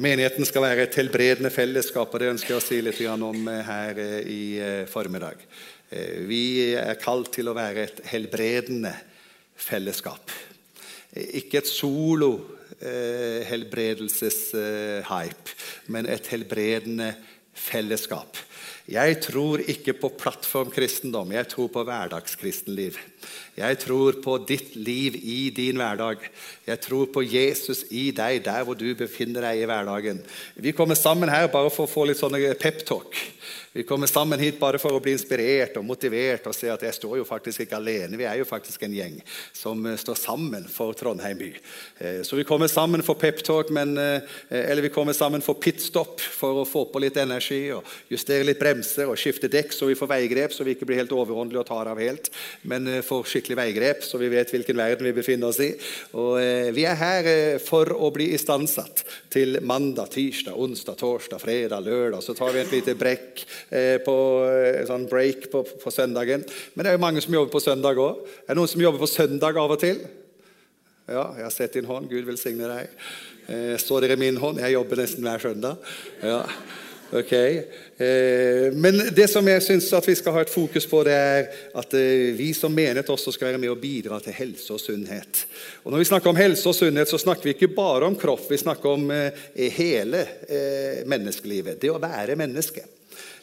Menigheten skal være et helbredende fellesskap, og det ønsker jeg å si litt om eh, her eh, i eh, formiddag. Vi er kalt til å være et helbredende fellesskap. Ikke et solo helbredelseshype, men et helbredende fellesskap. Jeg tror ikke på plattformkristendom, jeg tror på hverdagskristenliv. Jeg tror på ditt liv i din hverdag. Jeg tror på Jesus i deg, der hvor du befinner deg i hverdagen. Vi kommer sammen her bare for å få litt sånne peptalk. Vi kommer sammen hit bare for å bli inspirert og motivert og se at jeg står jo faktisk ikke alene. Vi er jo faktisk en gjeng som eh, står sammen for Trondheim by. Eh, så vi kommer sammen for peptalk, eh, eller vi kommer sammen for pitstop for å få på litt energi og justere litt bremser og skifte dekk så vi får veigrep, så vi ikke blir helt overåndelige og tar av helt, men får skikkelig veigrep så vi vet hvilken verden vi befinner oss i. Og Vi er her for å bli istandsatt til mandag, tirsdag, onsdag, torsdag, fredag, lørdag. Så tar vi et lite brekk Eh, på en sånn break på, på, søndagen. Men det er jo mange som jobber på søndag òg. Er det noen som jobber på søndag av og til? Ja, jeg har sett din hånd. Gud velsigne deg. Eh, står dere i min hånd? Jeg jobber nesten hver søndag. Ja, ok. Eh, men det som jeg syns vi skal ha et fokus på, det er at vi som menighet også skal være med og bidra til helse og sunnhet. Og Når vi snakker om helse og sunnhet, så snakker vi ikke bare om kropp. Vi snakker om hele menneskelivet. Det å være menneske.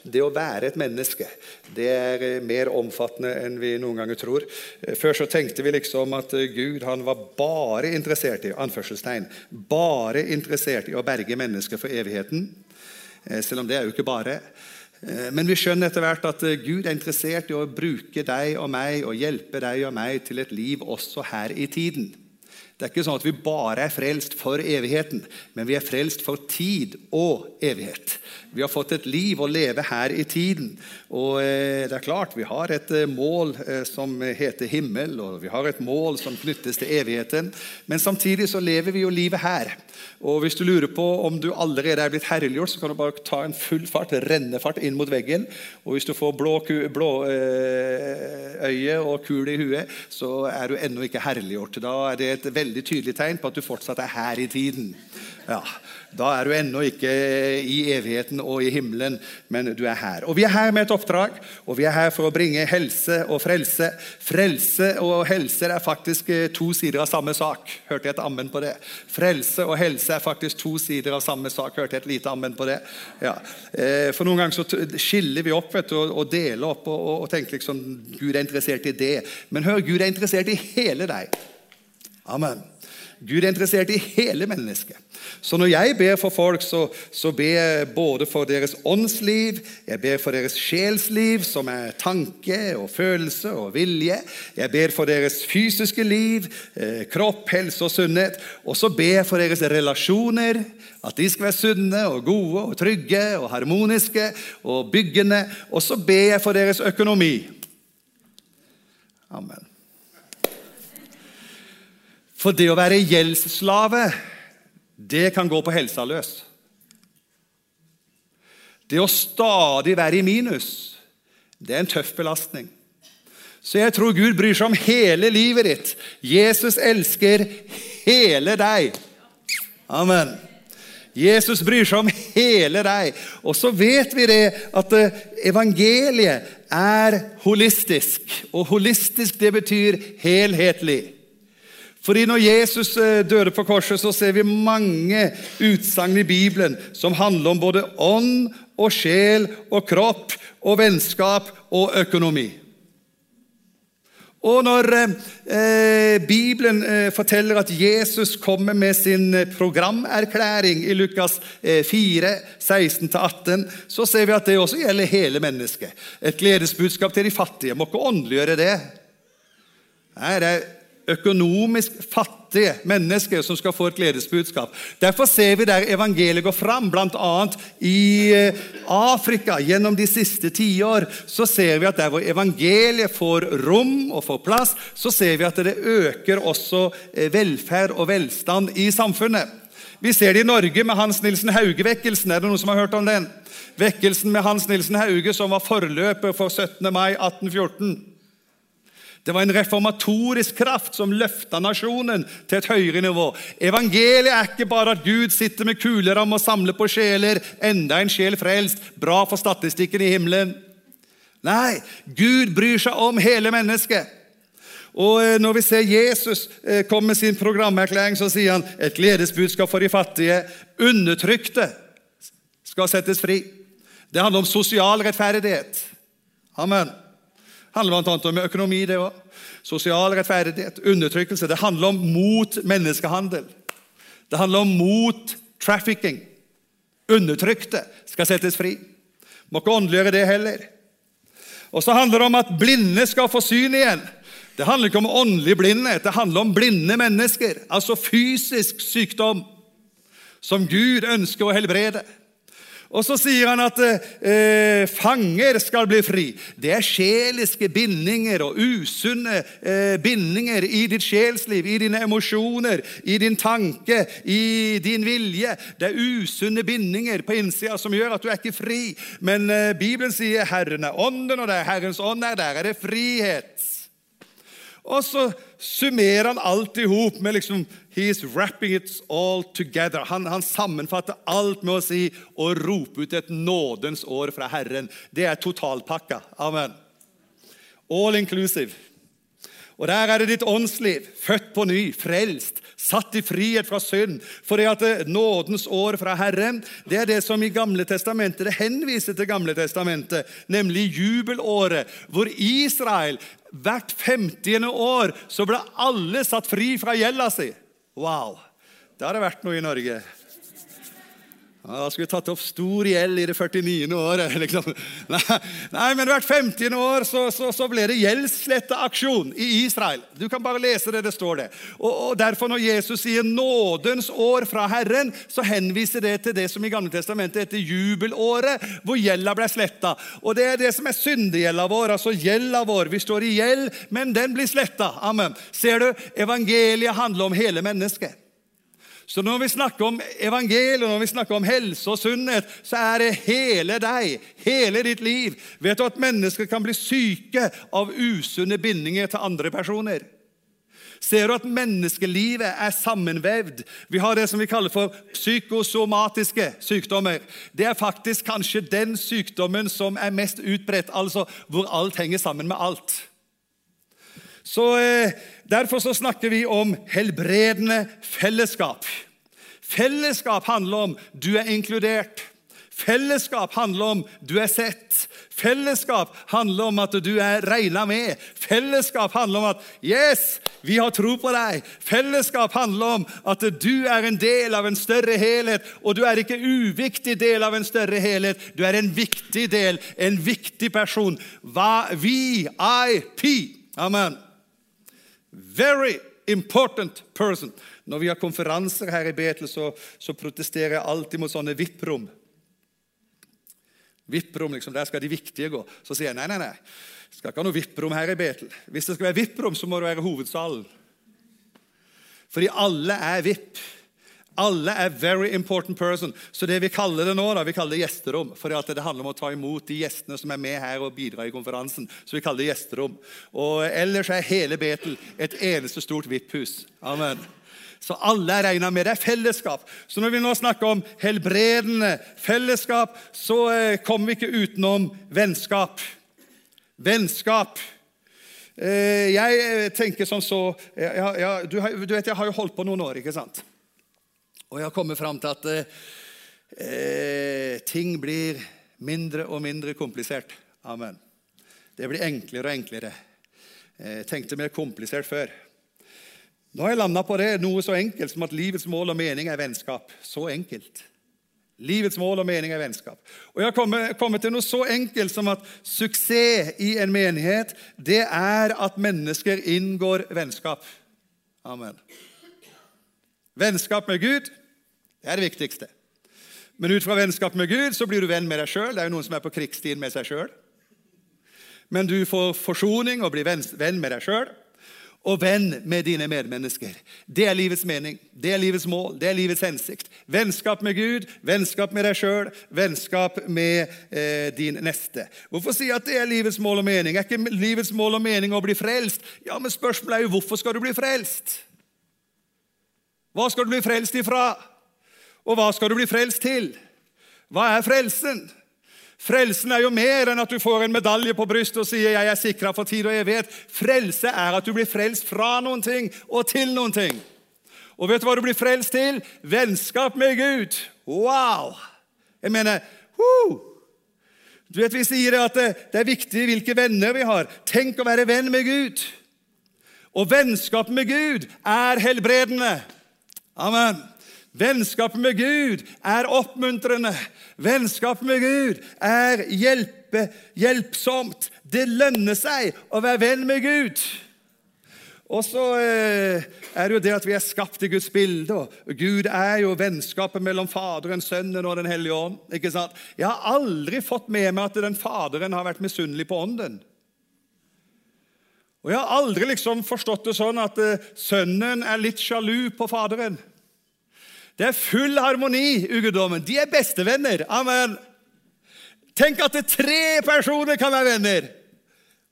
Det å være et menneske det er eh, mer omfattende enn vi noen ganger tror. Eh, før så tenkte vi liksom at eh, Gud han var bare interessert i anførselstegn, bare interessert i å berge mennesker for evigheten. Selv om det er jo ikke bare. Men vi skjønner etter hvert at Gud er interessert i å bruke deg og meg og hjelpe deg og meg til et liv også her i tiden. Det er ikke sånn at vi bare er frelst for evigheten, men vi er frelst for tid og evighet. Vi har fått et liv å leve her i tiden. Og eh, det er klart, Vi har et eh, mål eh, som heter himmel, og vi har et mål som knyttes til evigheten. Men samtidig så lever vi jo livet her. Og Hvis du lurer på om du allerede er blitt herliggjort, så kan du bare ta en full fart, rennefart inn mot veggen. Og Hvis du får blå, blå øye og kul i huet, så er du ennå ikke herliggjort. Da er det et veldig veldig tydelig tegn på at du fortsatt er her i tiden. Ja, Da er du ennå ikke i evigheten og i himmelen, men du er her. Og Vi er her med et oppdrag, og vi er her for å bringe helse og frelse. Frelse og helse er faktisk eh, to sider av samme sak. Hørte jeg et ammen på det? Frelse og helse er faktisk to sider av samme sak. Hørte jeg et lite ammen på det? Ja. Eh, for Noen ganger så skiller vi opp vet du, og deler opp og, og tenker liksom Gud er interessert i det. Men hør, Gud er interessert i hele deg. Amen. Gud er interessert i hele mennesket. Så når jeg ber for folk, så, så ber jeg både for deres åndsliv, jeg ber for deres sjelsliv, som er tanke og følelse og vilje. Jeg ber for deres fysiske liv, eh, kropp, helse og sunnhet. Og så ber jeg for deres relasjoner, at de skal være sunne og gode og trygge og harmoniske og byggende. Og så ber jeg for deres økonomi. Amen. For det å være gjeldsslave, det kan gå på helsa løs. Det å stadig være i minus, det er en tøff belastning. Så jeg tror Gud bryr seg om hele livet ditt. Jesus elsker hele deg. Amen. Jesus bryr seg om hele deg. Og så vet vi det at eh, evangeliet er holistisk. Og holistisk, det betyr helhetlig. Fordi Når Jesus eh, døde på korset, så ser vi mange utsagn i Bibelen som handler om både ånd og sjel og kropp og vennskap og økonomi. Og når eh, Bibelen eh, forteller at Jesus kommer med sin programerklæring i Lukas eh, 4, 16-18, så ser vi at det også gjelder hele mennesket. Et gledesbudskap til de fattige. Må ikke åndeliggjøre det. Nei, det er økonomisk fattige mennesker som skal få et gledesbudskap. Derfor ser vi der evangeliet går fram, bl.a. i eh, Afrika gjennom de siste tiår. Så ser vi at der hvor evangeliet får rom og får plass, så ser vi at det øker også eh, velferd og velstand i samfunnet. Vi ser det i Norge med Hans Nilsen Hauge-vekkelsen. Er det noen som har hørt om den? Vekkelsen med Hans Nilsen Hauge, som var forløper for 17. mai 1814. Det var en reformatorisk kraft som løfta nasjonen til et høyere nivå. Evangeliet er ikke bare at Gud sitter med kuleram og samler på sjeler. Enda en sjel frelst. Bra for statistikken i himmelen. Nei, Gud bryr seg om hele mennesket. Og eh, Når vi ser Jesus eh, komme med sin programerklæring, så sier han et gledesbudskap for de fattige. Undertrykte skal settes fri. Det handler om sosial rettferdighet. Amen. Handler bl.a. om økonomi, det òg. Sosial rettferdighet, undertrykkelse. Det handler om mot menneskehandel. Det handler om mot trafficking. Undertrykte skal settes fri. Må ikke åndeliggjøre det heller. Og så handler det om at blinde skal få syn igjen. Det handler ikke om åndelig blindhet, det handler om blinde mennesker. Altså fysisk sykdom som Gud ønsker å helbrede. Og så sier han at eh, fanger skal bli fri. Det er sjeliske bindinger og usunne eh, bindinger i ditt sjelsliv, i dine emosjoner, i din tanke, i din vilje. Det er usunne bindinger på innsida som gjør at du er ikke fri. Men eh, Bibelen sier 'Herren er ånden', og det er Herrens ånd er der. er det frihet. Og så summerer han alt i hop med liksom He's wrapping it all together. Han, han, sammenfatter alt med å si og rope ut et nådens år fra Herren. Det er totalpakka. Amen. All inclusive. Og der er det ditt åndsliv, født på ny, frelst, satt i frihet fra synd. For det at nådens år fra Herren det er det som i Gamle testamentet det henviser til Gamle testamentet, nemlig jubelåret, hvor Israel hvert 50. år så ble alle satt fri fra gjelda si. Wow! Det har det vært noe i Norge. Da skulle vi tatt opp stor gjeld i det 49. året. Liksom. Nei, men hvert 50. år så, så, så ble det gjeldssletteaksjon i Israel. Du kan bare lese det, det står det. Og, og Derfor, når Jesus sier 'nådens år fra Herren', så henviser det til det som i Gamle testamentet heter jubelåret, hvor gjelda ble sletta. Og det er det som er syndegjelda vår, altså gjelda vår. Vi står i gjeld, men den blir sletta. Amen. Ser du, evangeliet handler om hele mennesket. Så når vi snakker om evangeliet, når vi snakker om helse og sunnhet, så er det hele deg, hele ditt liv. Vet du at mennesker kan bli syke av usunne bindinger til andre personer? Ser du at menneskelivet er sammenvevd? Vi har det som vi kaller for psykosomatiske sykdommer. Det er faktisk kanskje den sykdommen som er mest utbredt, altså hvor alt henger sammen med alt. Så eh, Derfor så snakker vi om helbredende fellesskap. Fellesskap handler om du er inkludert. Fellesskap handler om du er sett. Fellesskap handler om at du er regna med. Fellesskap handler om at 'yes, vi har tro på deg'. Fellesskap handler om at du er en del av en større helhet. Og du er ikke uviktig del av en større helhet. Du er en viktig del, en viktig person. VIP. Amen. Very important person. Når vi har konferanser her i Betel, så, så protesterer jeg alltid mot sånne VIP-rom. VIP-rom, liksom, Der skal de viktige gå. Så sier jeg nei, nei, nei. Skal ikke ha noe VIP-rom her i Betel. Hvis det skal være VIP-rom, så må det være hovedsalen. Fordi alle er VIP. Alle er very important person. Så det vi kaller det nå, da, vi kaller det gjesterom. For det handler om å ta imot de gjestene som er med her og bidrar i konferansen. Så vi kaller det gjesterom. Og ellers er hele Betel et eneste stort VIP-hus. Amen. Så alle er regna med. Det er fellesskap. Så når vi nå snakker om helbredende fellesskap, så eh, kommer vi ikke utenom vennskap. Vennskap. Eh, jeg eh, tenker som så ja, ja, du, du vet, Jeg har jo holdt på noen år, ikke sant? Og jeg har kommet fram til at eh, ting blir mindre og mindre komplisert. Amen. Det blir enklere og enklere. Jeg tenkte mer komplisert før. Nå har jeg landa på det, noe så enkelt som at livets mål og mening er vennskap. Så enkelt. Livets mål og mening er vennskap. Og Jeg har kommet, kommet til noe så enkelt som at suksess i en menighet, det er at mennesker inngår vennskap. Amen. Vennskap med Gud det er det viktigste. Men ut fra vennskap med Gud så blir du venn med deg sjøl. Det er jo noen som er på krigsstien med seg sjøl. Men du får forsoning og blir venn med deg sjøl. og venn med dine medmennesker. Det er livets mening, det er livets mål, det er livets hensikt. Vennskap med Gud, vennskap med deg sjøl, vennskap med eh, din neste. Hvorfor si at det er livets mål og mening? Er ikke livets mål og mening å bli frelst? Ja, men Spørsmålet er jo hvorfor skal du bli frelst? Hva skal du bli frelst ifra? Og hva skal du bli frelst til? Hva er frelsen? Frelsen er jo mer enn at du får en medalje på brystet og sier 'jeg er sikra for tid og evighet'. Frelse er at du blir frelst fra noen ting og til noen ting. Og vet du hva du blir frelst til? Vennskap med Gud. Wow! Jeg mener woo! Du vet Vi sier at det, det er viktig hvilke venner vi har. Tenk å være venn med Gud. Og vennskap med Gud er helbredende. Amen. Vennskapet med Gud er oppmuntrende. Vennskapet med Gud er hjelpe, hjelpsomt. Det lønner seg å være venn med Gud. Og så eh, er det jo det at vi er skapt i Guds bilde. og Gud er jo vennskapet mellom Faderen, Sønnen og Den hellige ånd. ikke sant? Jeg har aldri fått med meg at den Faderen har vært misunnelig på Ånden. Og jeg har aldri liksom forstått det sånn at eh, Sønnen er litt sjalu på Faderen. Det er full harmoni i. De er bestevenner. Amen. Tenk at det tre personer kan være venner.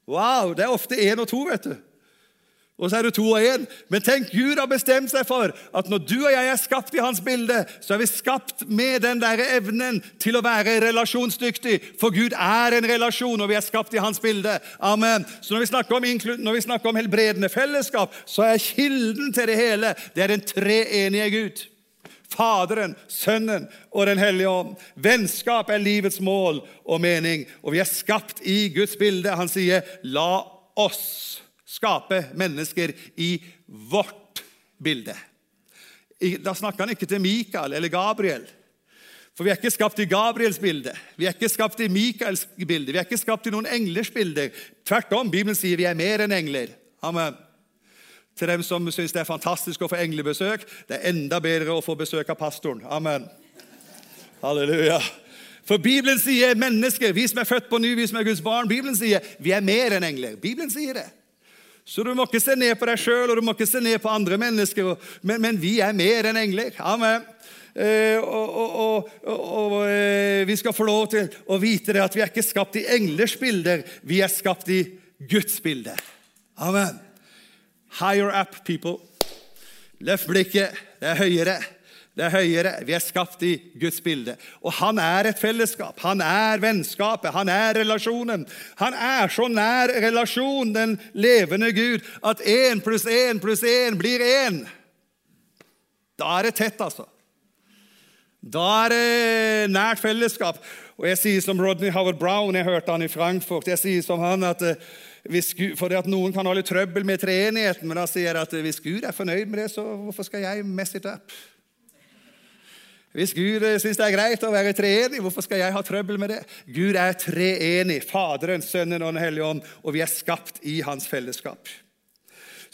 Wow, Det er ofte én og to, vet du. Og så er det to og én. Men tenk, Gud har bestemt seg for at når du og jeg er skapt i hans bilde, så er vi skapt med den der evnen til å være relasjonsdyktig. For Gud er en relasjon, og vi er skapt i hans bilde. Amen. Så når vi snakker om, når vi snakker om helbredende fellesskap, så er kilden til det hele det er den treenige Gud. Faderen, Sønnen og Den hellige ånd. Vennskap er livets mål og mening, og vi er skapt i Guds bilde. Han sier, 'La oss skape mennesker i vårt bilde'. Da snakker han ikke til Mikael eller Gabriel. For vi er ikke skapt i Gabriels bilde, vi er ikke skapt i Mikaels bilde, vi er ikke skapt i noen englers bilde. Tvert om, Bibelen sier vi er mer enn engler. Amen. Til dem som syns det er fantastisk å få englebesøk, det er enda bedre å få besøk av pastoren. Amen. Halleluja. For Bibelen sier mennesker, vi som er født på ny, vi som er Guds barn, Bibelen sier vi er mer enn engler. Bibelen sier det. Så du må ikke se ned på deg sjøl og du må ikke se ned på andre mennesker, men, men vi er mer enn engler. Amen. Eh, og, og, og, og eh, vi skal få lov til å vite det at vi er ikke skapt i englers bilder, vi er skapt i Guds bilder. Amen. Higher up, people. Løft blikket. Det er høyere. Det er høyere. Vi er skapt i Guds bilde. Og han er et fellesskap. Han er vennskapet. Han er relasjonen. Han er så nær relasjon, den levende Gud, at én pluss én pluss én blir én. Da er det tett, altså. Da er det nært fellesskap. Og jeg sier som Rodney Howard Brown, jeg hørte han i Frankfurt. jeg sier som han at eh, for at Noen kan litt trøbbel med treenigheten, men da sier at hvis Gud er fornøyd med det, så hvorfor skal jeg mess it up? Hvis Gud eh, syns det er greit å være treenig, hvorfor skal jeg ha trøbbel med det? Gud er treenig, Faderen, Sønnen og Den hellige ånd, og vi er skapt i hans fellesskap.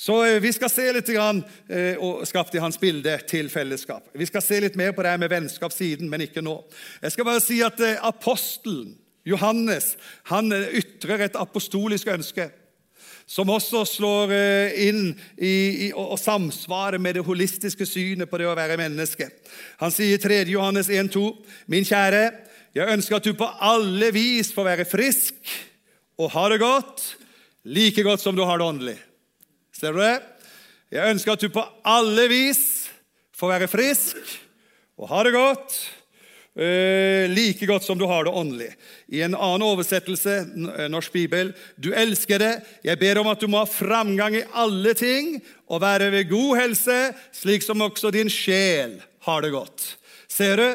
Så eh, vi skal se litt grann, eh, og skapt i hans bilde til fellesskap. Vi skal se litt mer på det med vennskap siden, men ikke nå. Jeg skal bare si at apostelen Johannes han ytrer et apostolisk ønske som også slår eh, inn i, i, og, samsvarer med det holistiske synet på det å være menneske. Han sier 3. Johannes 1,2.: Min kjære, jeg ønsker at du på alle vis får være frisk og ha det godt, like godt som du har det åndelig. Ser du det? Jeg ønsker at du på alle vis får være frisk og ha det godt like godt som du har det åndelig. I en annen oversettelse, eh, Norsk bibel, du elsker det. Jeg ber om at du må ha framgang i alle ting og være ved god helse, slik som også din sjel har det godt. Ser du?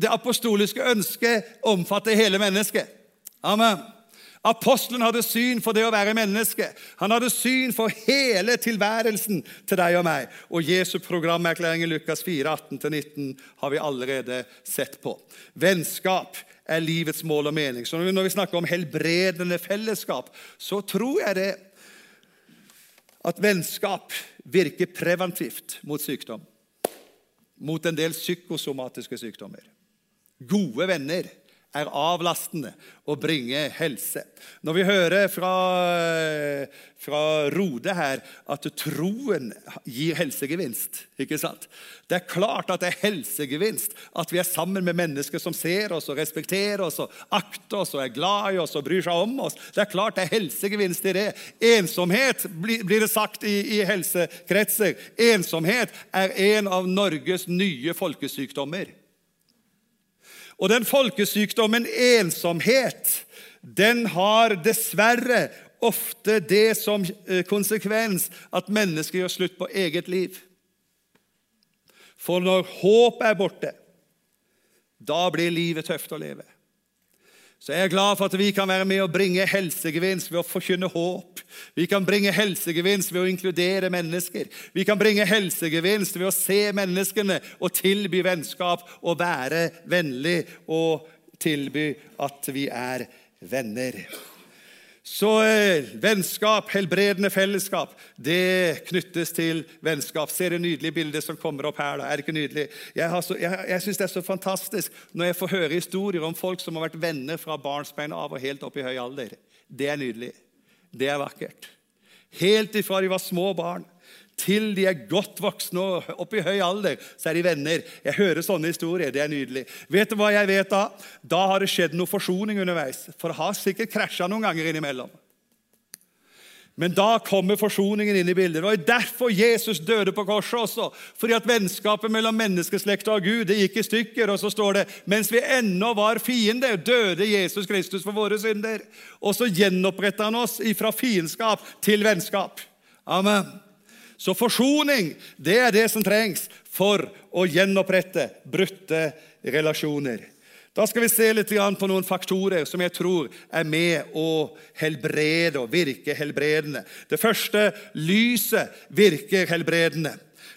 Det apostoliske ønsket omfatter hele mennesket. Amen. Apostelen hadde syn for det å være menneske. Han hadde syn for hele tilværelsen til deg og meg. Og Jesu programerklæring i Lukas 4, 18-19 har vi allerede sett på. Vennskap er livets mål og mening. Så når vi snakker om helbredende fellesskap, så tror jeg det at vennskap virker preventivt mot sykdom. Mot en del psykosomatiske sykdommer. Gode venner er avlastende og bringer helse. Når vi hører fra, fra Rode her at troen gir helsegevinst ikke sant? Det er klart at det er helsegevinst at vi er sammen med mennesker som ser oss og respekterer oss og akter oss og er glad i oss og bryr seg om oss. Det er klart det er helsegevinst i det. Ensomhet blir det sagt i, i helsekretser. Ensomhet er en av Norges nye folkesykdommer. Og den folkesykdommen ensomhet, den har dessverre ofte det som eh, konsekvens at mennesker gjør slutt på eget liv. For når håp er borte, da blir livet tøft å leve. Så jeg er glad for at vi kan være med og bringe helsegevinst ved å forkynne håp. Vi kan bringe helsegevinst ved å inkludere mennesker. Vi kan bringe helsegevinst ved å se menneskene og tilby vennskap og være vennlig og tilby at vi er venner. Så eh, vennskap, helbredende fellesskap, det knyttes til vennskap. Se det nydelige bildet som kommer opp her. da. Er det ikke nydelig? Jeg, så, jeg, jeg syns det er så fantastisk når jeg får høre historier om folk som har vært venner fra barnsbein av og helt opp i høy alder. Det er nydelig. Det er vakkert. Helt ifra de var små barn til de er godt voksne og oppe i høy alder, så er de venner. Jeg hører sånne historier. Det er nydelig. Vet du hva jeg vet da? Da har det skjedd noe forsoning underveis. For det har sikkert krasja noen ganger innimellom. Men da kommer forsoningen inn i bildet. Og derfor Jesus døde på korset også. Fordi at vennskapet mellom menneskeslekta og Gud det gikk i stykker. Og så står det mens vi ennå var fiender, døde Jesus Kristus for våre synder. Og så gjenoppretta han oss fra fiendskap til vennskap. Amen. Så forsoning det er det som trengs for å gjenopprette brutte relasjoner. Da skal vi se litt på noen faktorer som jeg tror er med å helbrede og virke helbredende. Det første lyset virker helbredende.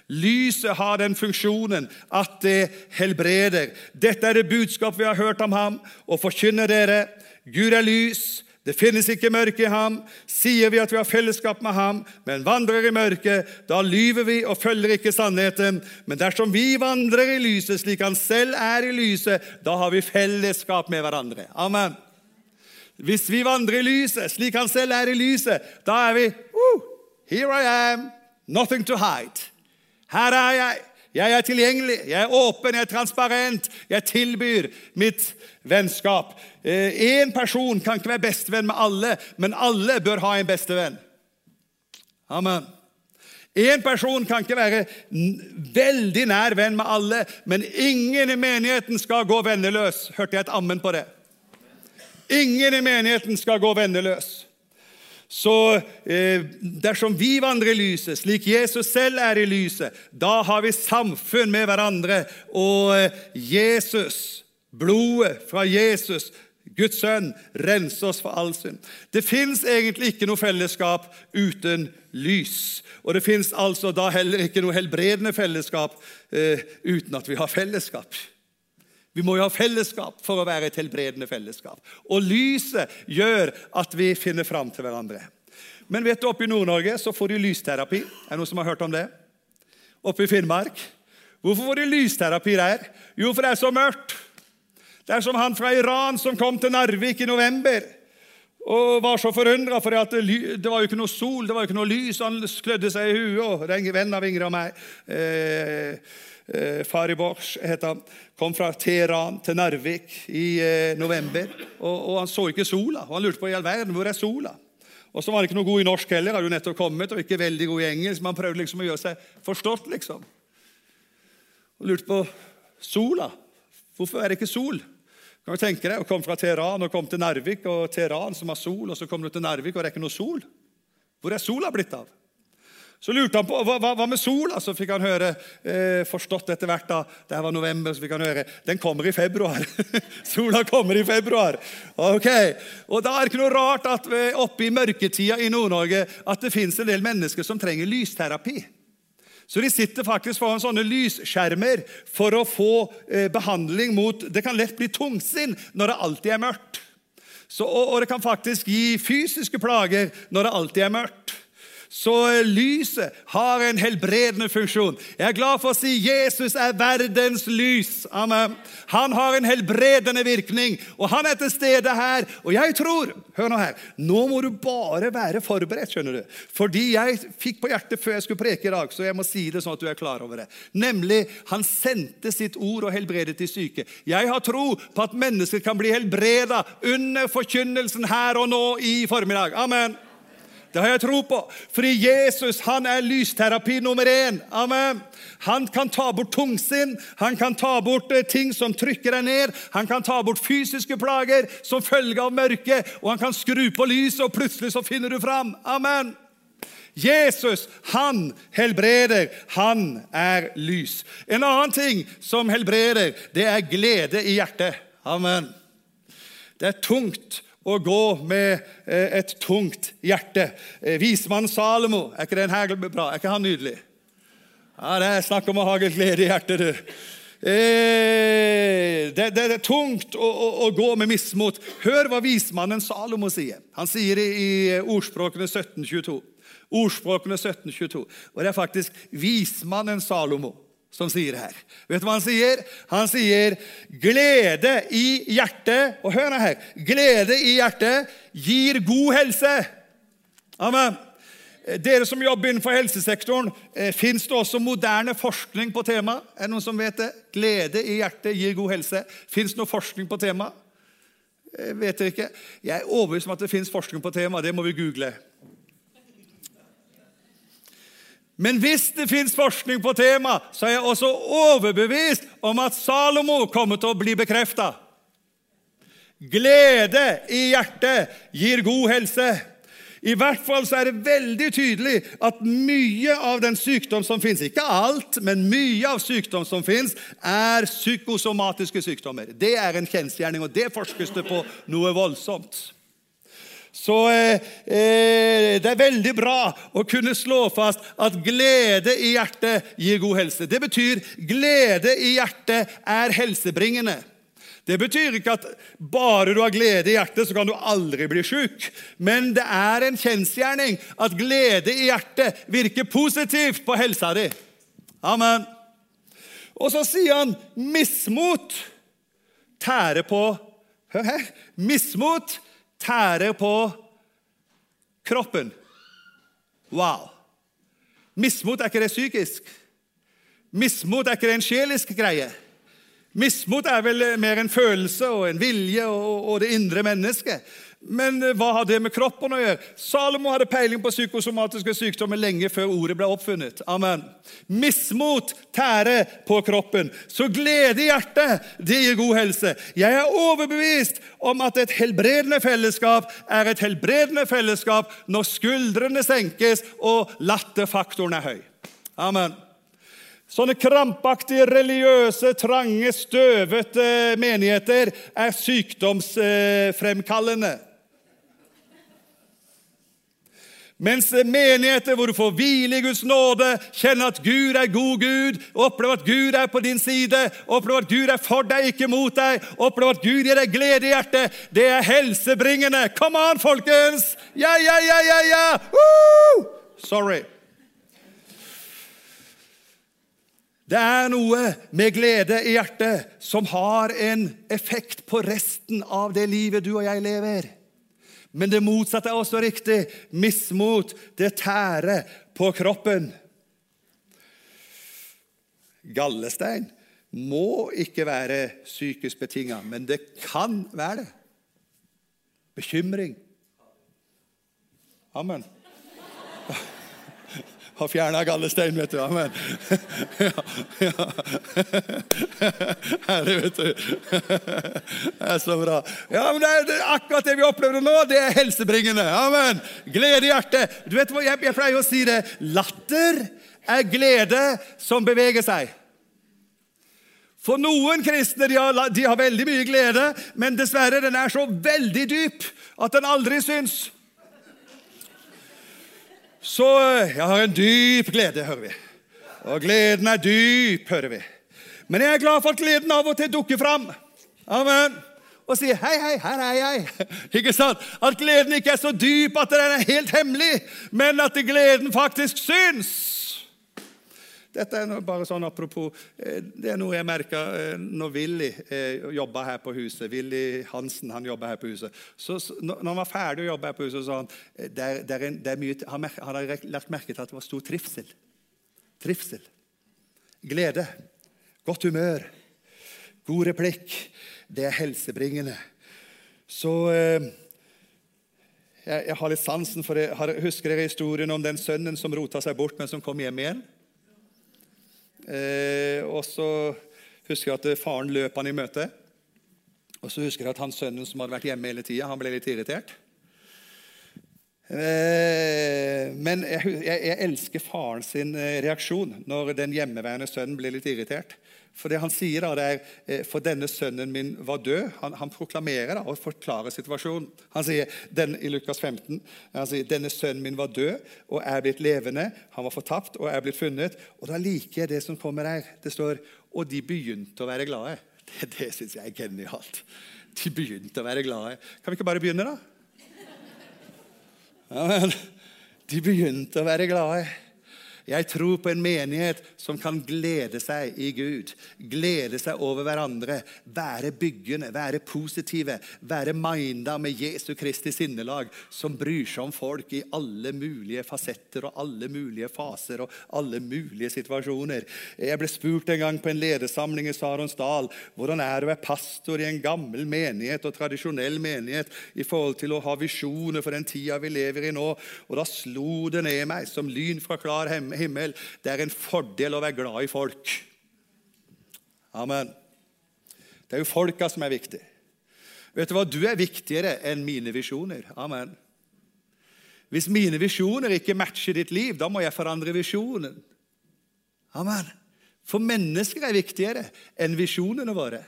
Lyset har den funksjonen at det helbreder. Dette er det budskap vi har hørt om ham, og forkynner dere. Gud er lys, det finnes ikke mørke i ham. Sier vi at vi har fellesskap med ham, men vandrer i mørket, da lyver vi og følger ikke sannheten. Men dersom vi vandrer i lyset slik han selv er i lyset, da har vi fellesskap med hverandre. Amen. Hvis vi vandrer i lyset slik han selv er i lyset, da er vi Here I am, nothing to hide. Her er jeg. Jeg er tilgjengelig, jeg er åpen, jeg er transparent. Jeg tilbyr mitt vennskap. Én eh, person kan ikke være bestevenn med alle, men alle bør ha en bestevenn. Amen. Én person kan ikke være veldig nær venn med alle, men ingen i menigheten skal gå venneløs. Hørte jeg et ammen på det? Ingen i menigheten skal gå venneløs. Så eh, dersom vi vandrer i lyset, slik Jesus selv er i lyset, da har vi samfunn med hverandre. Og eh, Jesus, blodet fra Jesus, Guds sønn, renser oss for all synd. Det fins egentlig ikke noe fellesskap uten lys. Og det fins altså da heller ikke noe helbredende fellesskap eh, uten at vi har fellesskap. Vi må jo ha fellesskap for å være et helbredende fellesskap. Og lyset gjør at vi finner fram til hverandre. Men vet du, oppe i Nord-Norge så får de lysterapi. Er det noen som har hørt om det? Oppe i Finnmark. Hvorfor får de lysterapi der? Jo, for det er så mørkt. Det er som han fra Iran som kom til Narvik i november og var så forundra, for det, det, var jo ikke noe sol, det var jo ikke noe lys. Han klødde seg i huet. og Det er en venn av Ingrid og meg. Eh, eh, Fari Bosch heter han, kom fra Teheran til Narvik i eh, november. Og, og, Han så ikke sola, og han lurte på i all verden, hvor er sola. Og så var han ikke noe god i norsk heller, hadde jo nettopp kommet, og ikke veldig god i engelsk. Men han prøvde liksom å gjøre seg forstått, liksom. Og lurte på sola. Hvorfor er det ikke sol? Kan du tenke deg å komme fra Teheran og komme til Narvik, og Teheran som har sol, og så kommer du til Narvik, og det er ikke noe sol? Hvor er sola blitt av? Så lurte han på hva, hva med sola. Så fikk han høre, eh, forstått etter hvert da, det var november, så fikk han høre den kommer i februar. sola kommer i februar. Ok, Og Da er det ikke noe rart at oppe i mørketida i Nord-Norge at det fins en del mennesker som trenger lysterapi. Så de sitter faktisk foran sånne lysskjermer for å få eh, behandling mot Det kan lett bli tungsinn når det alltid er mørkt. Så, og, og det kan faktisk gi fysiske plager når det alltid er mørkt. Så lyset har en helbredende funksjon. Jeg er glad for å si Jesus er verdens lys. Amen. Han har en helbredende virkning, og han er til stede her. Og jeg tror Hør nå her. Nå må du bare være forberedt, skjønner du. Fordi jeg fikk på hjertet før jeg skulle preke i dag, så jeg må si det sånn at du er klar over det. Nemlig, han sendte sitt ord og helbredet de syke. Jeg har tro på at mennesker kan bli helbreda under forkynnelsen her og nå i formiddag. Amen. Det har jeg tro på. Fordi Jesus han er lysterapi nummer én. Amen. Han kan ta bort tungsinn, han kan ta bort eh, ting som trykker deg ned. Han kan ta bort fysiske plager som følge av mørket, og han kan skru på lyset, og plutselig så finner du fram. Amen. Jesus, han helbreder. Han er lys. En annen ting som helbreder, det er glede i hjertet. Amen. Det er tungt å gå med eh, et tungt hjerte. Eh, vismannen Salomo, er ikke bra? Er ikke han nydelig? Ja, Det er snakk om å ha glede i hjertet, du. Eh, det, det, er tungt å, å, å, gå med mismot. Hør hva vismannen Salomo sier. Han sier det i Ordspråkene 1722. Ordspråkene 1722. Og det er faktisk vismannen Salomo som sier her. Vet du hva han sier? Han sier 'glede i hjertet'. Og hør her. Glede i hjertet gir god helse. Amen. Dere som jobber innenfor helsesektoren, eh, fins det også moderne forskning på temaet? Er det noen som vet det? Glede i hjertet gir god helse. Fins det noe forskning på temaet? Eh, vet dere ikke? Jeg er overbevist om at det fins forskning på temaet. Det må vi google. Men hvis det fins forskning på temaet, så er jeg også overbevist om at Salomo kommer til å bli bekrefta. Glede i hjertet gir god helse. I hvert fall så er det veldig tydelig at mye av den sykdom som fins, ikke alt, men mye av sykdom som fins, er psykosomatiske sykdommer. Det er en kjensgjerning, og det forskes det på noe voldsomt. Så eh, eh, det er veldig bra å kunne slå fast at glede i hjertet gir god helse. Det betyr glede i hjertet er helsebringende. Det betyr ikke at bare du har glede i hjertet, så kan du aldri bli sjuk. Men det er en kjensgjerning at glede i hjertet virker positivt på helsa di. Amen. Og så sier han mismot tærer på Hør her. Mismot tærer på kroppen. Wow! Mismot, er ikke det psykisk? Mismot, er ikke det en sjelisk greie? Mismot er vel mer en følelse og en vilje og, og det indre mennesket. Men eh, hva har det med kroppen å gjøre? Salomo hadde peiling på psykosomatiske sykdommer lenge før ordet ble oppfunnet. Amen. Mismot tærer på kroppen. Så glede i hjertet, det gir god helse. Jeg er overbevist om at et helbredende fellesskap er et helbredende fellesskap når skuldrene senkes og latterfaktoren er høy. Amen. Sånne krampaktige, religiøse, trange, støvete menigheter er sykdomsfremkallende. Mens menigheter hvor du får hvile i Guds nåde, kjenne at Gud er god Gud, oppleve at Gud er på din side, oppleve at Gud er for deg, ikke mot deg, oppleve at Gud gir deg glede i hjertet, det er helsebringende. Come on, folkens! Ja, ja, ja, ja, ja! Sorry. Det er noe med glede i hjertet som har en effekt på resten av det livet du og jeg lever. Men det motsatte er også riktig. Mismot, det tærer på kroppen. Gallestein må ikke være psykisk betinga, men det kan være det. Bekymring. Amen har fjerna gallestein, vet du. Amen. Ja, ja. Herlig, vet du. Det er så bra. Ja, men det er, akkurat det vi opplever nå, det er helsebringende. Amen. Glede i hjertet. Du vet hva, jeg pleier å si det. Latter er glede som beveger seg. For noen kristne de har, de har, veldig mye glede, men dessverre den er så veldig dyp at den aldri syns. Så eh, jeg har en dyp glede, hører vi. Og gleden er dyp, hører vi. Men jeg er glad for at gleden av og til dukker fram. Amen. og sier 'Hei, hei, her er jeg'. Ikke sant? At gleden ikke er så dyp at den er helt hemmelig, men at gleden faktisk syns. Dette er bare sånn apropos, eh, det er noe jeg merka eh, når Willy eh, jobba her på huset. Willy Hansen han jobba her på huset. Så, når han var ferdig å jobbe her på huset, så han det er, det er det er mye, han, han lagt merke til at det var stor trivsel. Trivsel. Glede. Godt humør. God replikk. Det er helsebringende. Så jeg, jeg, har litt sansen for det. Husker dere historien om den sønnen som rota seg bort, men som kom hjem igjen? Eh, og så husker jeg at faren løp han i møte. Og så husker jeg at han sønnen som hadde vært hjemme hele tida, ble litt irritert. Eh, men jeg, jeg, elsker faren sin eh, reaksjon når den hjemmeværende sønnen blir litt irritert. For det han sier da, det er eh, for denne sønnen min var død. Han, han proklamerer da, og forklarer situasjonen. Han sier den, i Lukas 15 han sier, denne sønnen min var død og er blitt levende. Han var fortapt og er blitt funnet. Og Da liker jeg det som kommer her. Det står og de begynte å være glade. Det, det syns jeg er genialt. De begynte å være glade. Kan vi ikke bare begynne, da? Ja, men, de begynte å være glade. Jeg tror på en menighet som kan glede seg i Gud, glede seg over hverandre, være byggende, være positive, være minda med Jesu Kristi sinnelag, som bryr seg om folk i alle mulige fasetter og alle mulige faser og alle mulige situasjoner. Jeg ble spurt en gang på en ledersamling i Saronsdal hvordan er det å være pastor i en gammel menighet og tradisjonell menighet i forhold til å ha visjoner for den tida vi lever i nå. Og Da slo det ned meg som lyn fra klar himmel himmel. Det er en fordel å være glad i folk. Amen. Det er jo folka som er viktig. Vet du hva? Du er viktigere enn mine visjoner. Amen. Hvis mine visjoner ikke matcher ditt liv, da må jeg forandre visjonen. Amen. For mennesker er viktigere enn visjonene våre.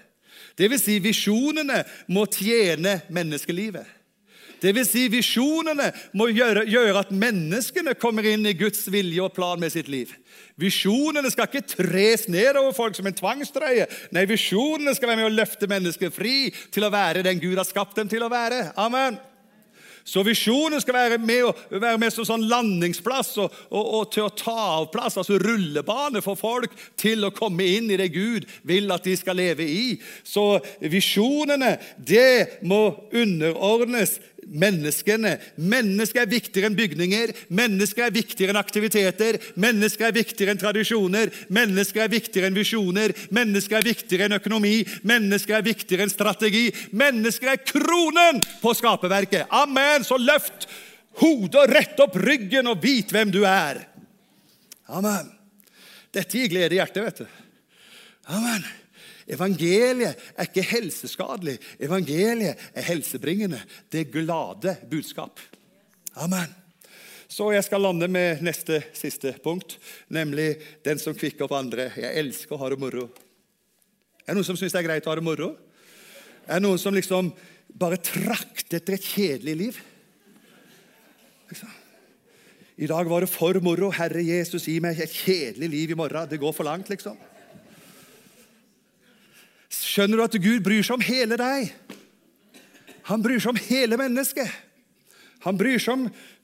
Det vil si, visjonene må tjene menneskelivet. Vil Si, visjonene må gjøre, gjøre, at menneskene kommer inn i Guds vilje og plan med sitt liv. Visjonene skal ikke tres ned over folk som en tvangstrøye. Nei, visjonene skal være med å løfte mennesker fri til å være den Gud har skapt dem til å være. Amen. Så visjonen skal være med, være med som sånn landingsplass og, og, og, til å ta av plass, altså rullebane for folk til å komme inn i det Gud vil at de skal leve i. Så visjonene, det må underordnes menneskene. Mennesker er viktigere enn bygninger, mennesker er viktigere enn aktiviteter, mennesker er viktigere enn tradisjoner, mennesker er viktigere enn visjoner, mennesker er viktigere enn økonomi, mennesker er viktigere enn strategi. Mennesker er kronen på skaperverket. Amen! Så løft hodet og rett opp ryggen og vit hvem du er. Amen. Dette gir glede i hjertet, vet du. Amen. Evangeliet er ikke helseskadelig. Evangeliet er helsebringende. Det glade budskap. Amen. Så jeg skal lande med neste siste punkt, nemlig den som kvikker opp andre. Jeg elsker å ha det moro. Er det noen som syns det er greit å ha det moro? Er det noen som liksom bare trakter etter et kjedelig liv? Liksom. I dag var det for moro. Herre Jesus, gi meg et kjedelig liv i morgen. Det går for langt, liksom. Skjønner du at Gud bryr seg om hele deg? Han bryr seg om hele mennesket. Han bryr seg om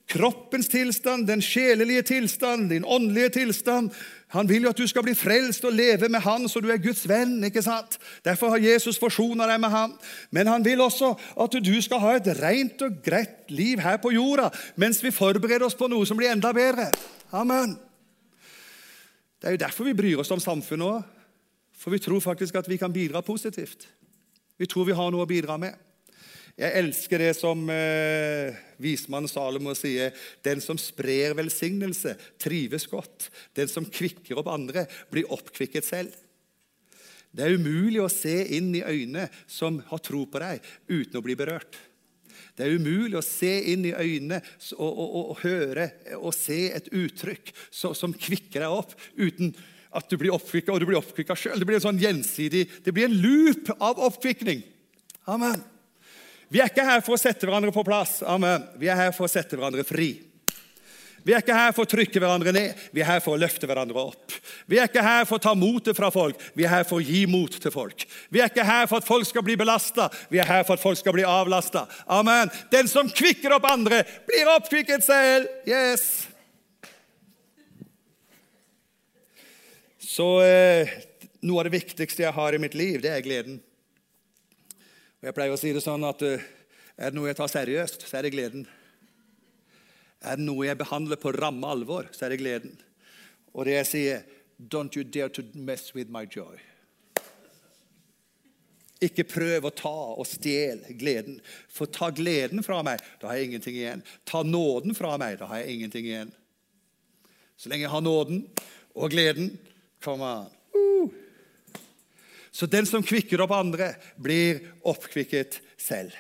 kroppens tilstand, den sjelelige tilstand, din åndelige tilstand. Han vil jo at du skal bli frelst og leve med han, så du er Guds venn. ikke sant? Derfor har Jesus forsona deg med han. Men han vil også at du skal ha et rent og greit liv her på jorda, mens vi forbereder oss på noe som blir enda bedre. Amen. Det er jo derfor vi bryr oss om samfunnet òg. For vi tror faktisk at vi kan bidra positivt. Vi tror vi har noe å bidra med. Jeg elsker det som eh, vismannen Salomo sier. Den som sprer velsignelse, trives godt. Den som kvikker opp andre, blir oppkvikket selv. Det er umulig å se inn i øyne som har tro på deg, uten å bli berørt. Det er umulig å se inn i øynene og, og, og, og høre og se et uttrykk som kvikker deg opp, uten at du blir oppkvikka, og du blir oppkvikka sjøl. Det blir en sånn gjensidig, det blir en loop av oppkvikning. Amen. Vi er ikke her for å sette hverandre på plass. Amen. Vi er her for å sette hverandre fri. Vi er ikke her for å trykke hverandre ned, vi er her for å løfte hverandre opp. Vi er ikke her for å ta motet fra folk, vi er her for å gi mot til folk. Vi er ikke her for at folk skal bli belasta, vi er her for at folk skal bli avlasta. Amen. Den som kvikker opp andre, blir oppkvikket selv. Yes. Så eh, noe av det viktigste jeg har i mitt liv, det er gleden. Og Jeg pleier å si det sånn at eh, er det noe jeg tar seriøst, så er det gleden. Er det noe jeg behandler på ramme alvor, så er det gleden. Og det jeg sier Don't you dare to mess with my joy. Ikke prøv å ta og stjele gleden. For ta gleden fra meg, da har jeg ingenting igjen. Ta nåden fra meg, da har jeg ingenting igjen. Så lenge jeg har nåden og gleden, come on. Uh. Så den som kvikker opp andre, blir oppkvikket selv.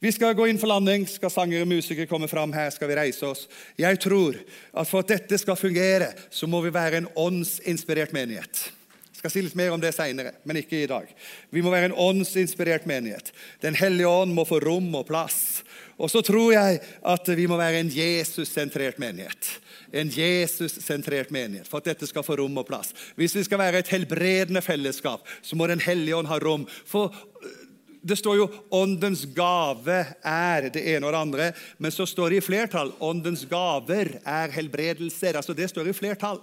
Vi skal gå inn for landing. Skal sangere og musikere komme fram her? Skal vi reise oss? Jeg tror at for at dette skal fungere, så må vi være en åndsinspirert menighet. Skal si litt mer om det seinere, men ikke i dag. Vi må være en åndsinspirert menighet. Den hellige ånd må få rom og plass. Og så tror jeg at vi må være en Jesus-sentrert menighet. En Jesus-sentrert menighet for at dette skal få rom og plass. Hvis vi skal være et helbredende fellesskap, så må Den hellige ånd ha rom. For det står jo 'åndens gave er det ene og det andre', men så står det i flertall 'åndens gaver er helbredelser'. Altså Det står i flertall.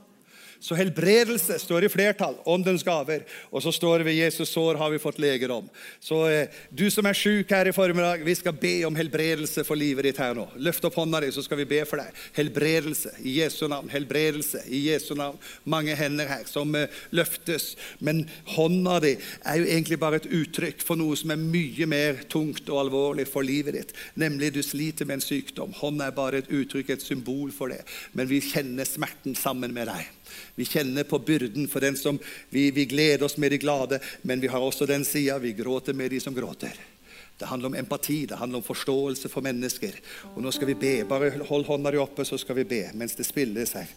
Så helbredelse står i flertall. Åndens gaver. Og så står det ved Jesus sår har vi fått leger om. Så eh, du som er sjuk her i formiddag, vi skal be om helbredelse for livet ditt her nå. Løft opp hånda di, så skal vi be for deg. Helbredelse i Jesu navn. Helbredelse i Jesu navn. Mange hender her som eh, løftes. Men hånda di er jo egentlig bare et uttrykk for noe som er mye mer tungt og alvorlig for livet ditt. Nemlig du sliter med en sykdom. Hånda er bare et uttrykk, et symbol for det. Men vi kjenner smerten sammen med deg. Vi kjenner på byrden for den som vi, vi gleder oss med de glade, men vi har også den sida vi gråter med de som gråter. Det handler om empati, det handler om forståelse for mennesker. Og nå skal vi be. Bare hold hånda di oppe, så skal vi be mens det spilles her.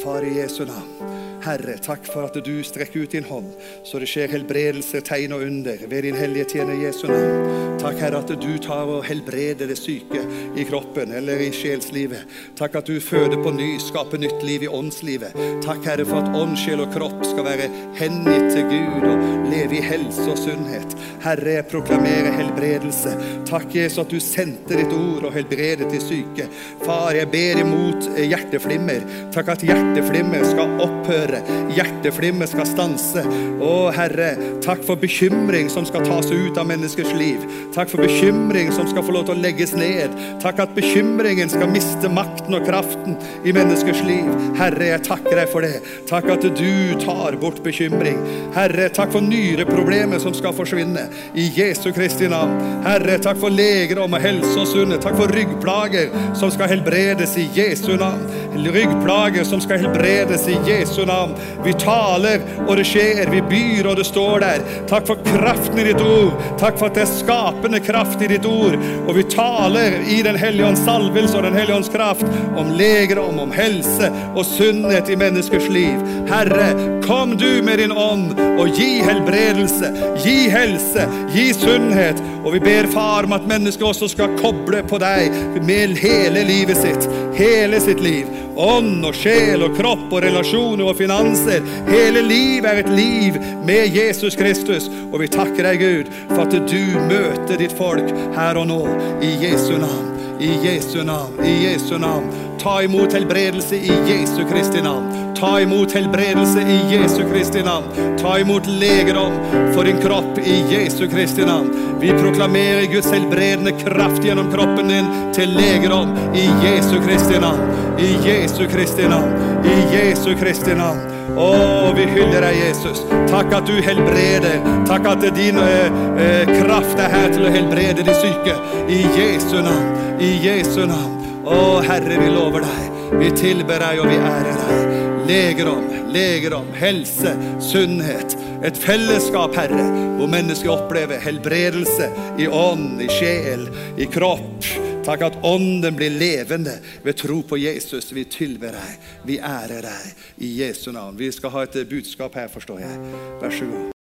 Far i Jesu navn. Herre, takk for at du strekker ut din hånd, så det skjer helbredelse, tegn og under ved din hellige tjener Jesu navn. Takk, Herre, at du tar og helbreder det syke i kroppen eller i sjelslivet. Takk at du føder på ny, skaper nytt liv i åndslivet. Takk, Herre, for at ånd, sjel og kropp skal være hengitt til Gud og leve i helse og sunnhet. Herre, jeg proklamerer helbredelse helbredelse. Takk, Jesus, at du sendte ditt ord og helbredet de syke. Far, jeg ber imot hjerteflimmer. Takk at hjerteflimmer skal opphøre. Hjerteflimmer skal stanse. Å, Herre, takk for bekymring som skal tas ut av menneskers liv. Takk for bekymring som skal få lov til å legges ned. Takk at bekymringen skal miste makten og kraften i menneskers liv. Herre, jeg takker deg for det. Takk at du tar bort bekymring. Herre, takk for nyreproblemet som skal forsvinne. I Jesu Kristi navn. Herre, takk for legedom og helse og sunnhet. Takk for ryggplager som skal helbredes i Jesu navn. Ryggplager som skal helbredes i Jesu navn. Vi taler, og det skjer. Vi byr, og det står der. Takk for kraften i ditt ord. Takk for at det er skapende kraft i ditt ord. Og vi taler i Den hellige ånds salvelse og Den hellige ånds kraft om legedom, om helse og sunnhet i menneskers liv. Herre, kom du med din ånd og gi helbredelse, gi helse, gi sunnhet. Og vi ber Far om at mennesket også skal koble på deg med hele livet sitt. Hele sitt liv. Ånd og sjel og kropp og relasjoner og finanser. Hele livet er et liv med Jesus Kristus. Og vi takker deg, Gud, for at du møter ditt folk her og nå. I Jesu navn. I Jesu navn. I Jesu navn. Ta imot helbredelse i Jesu Kristi navn. Ta imot helbredelse i Jesu Kristi navn. Ta imot legedom for din kropp i Jesu Kristi navn. Vi proklamerer Guds helbredende kraft gjennom kroppen din til legedom i Jesu Kristi navn. I Jesu Kristi navn. I Jesu Kristi navn. Å, vi hyller deg, Jesus. Takk at du helbreder. Takk at din eh, eh, kraft er her til å helbrede de syke. I Jesu navn. I Jesu navn. Å, Herre, vi lover deg. Vi tilber deg, og vi ærer deg legedom, legedom, helse, sunnhet. Et fellesskap, Herre, hvor mennesker opplever helbredelse i ånd, i sjel, i kropp. Takk at ånden blir levende ved tro på Jesus. Vi tilber deg, vi ærer deg i Jesu navn. Vi skal ha et budskap her, forstår jeg. Vær så god.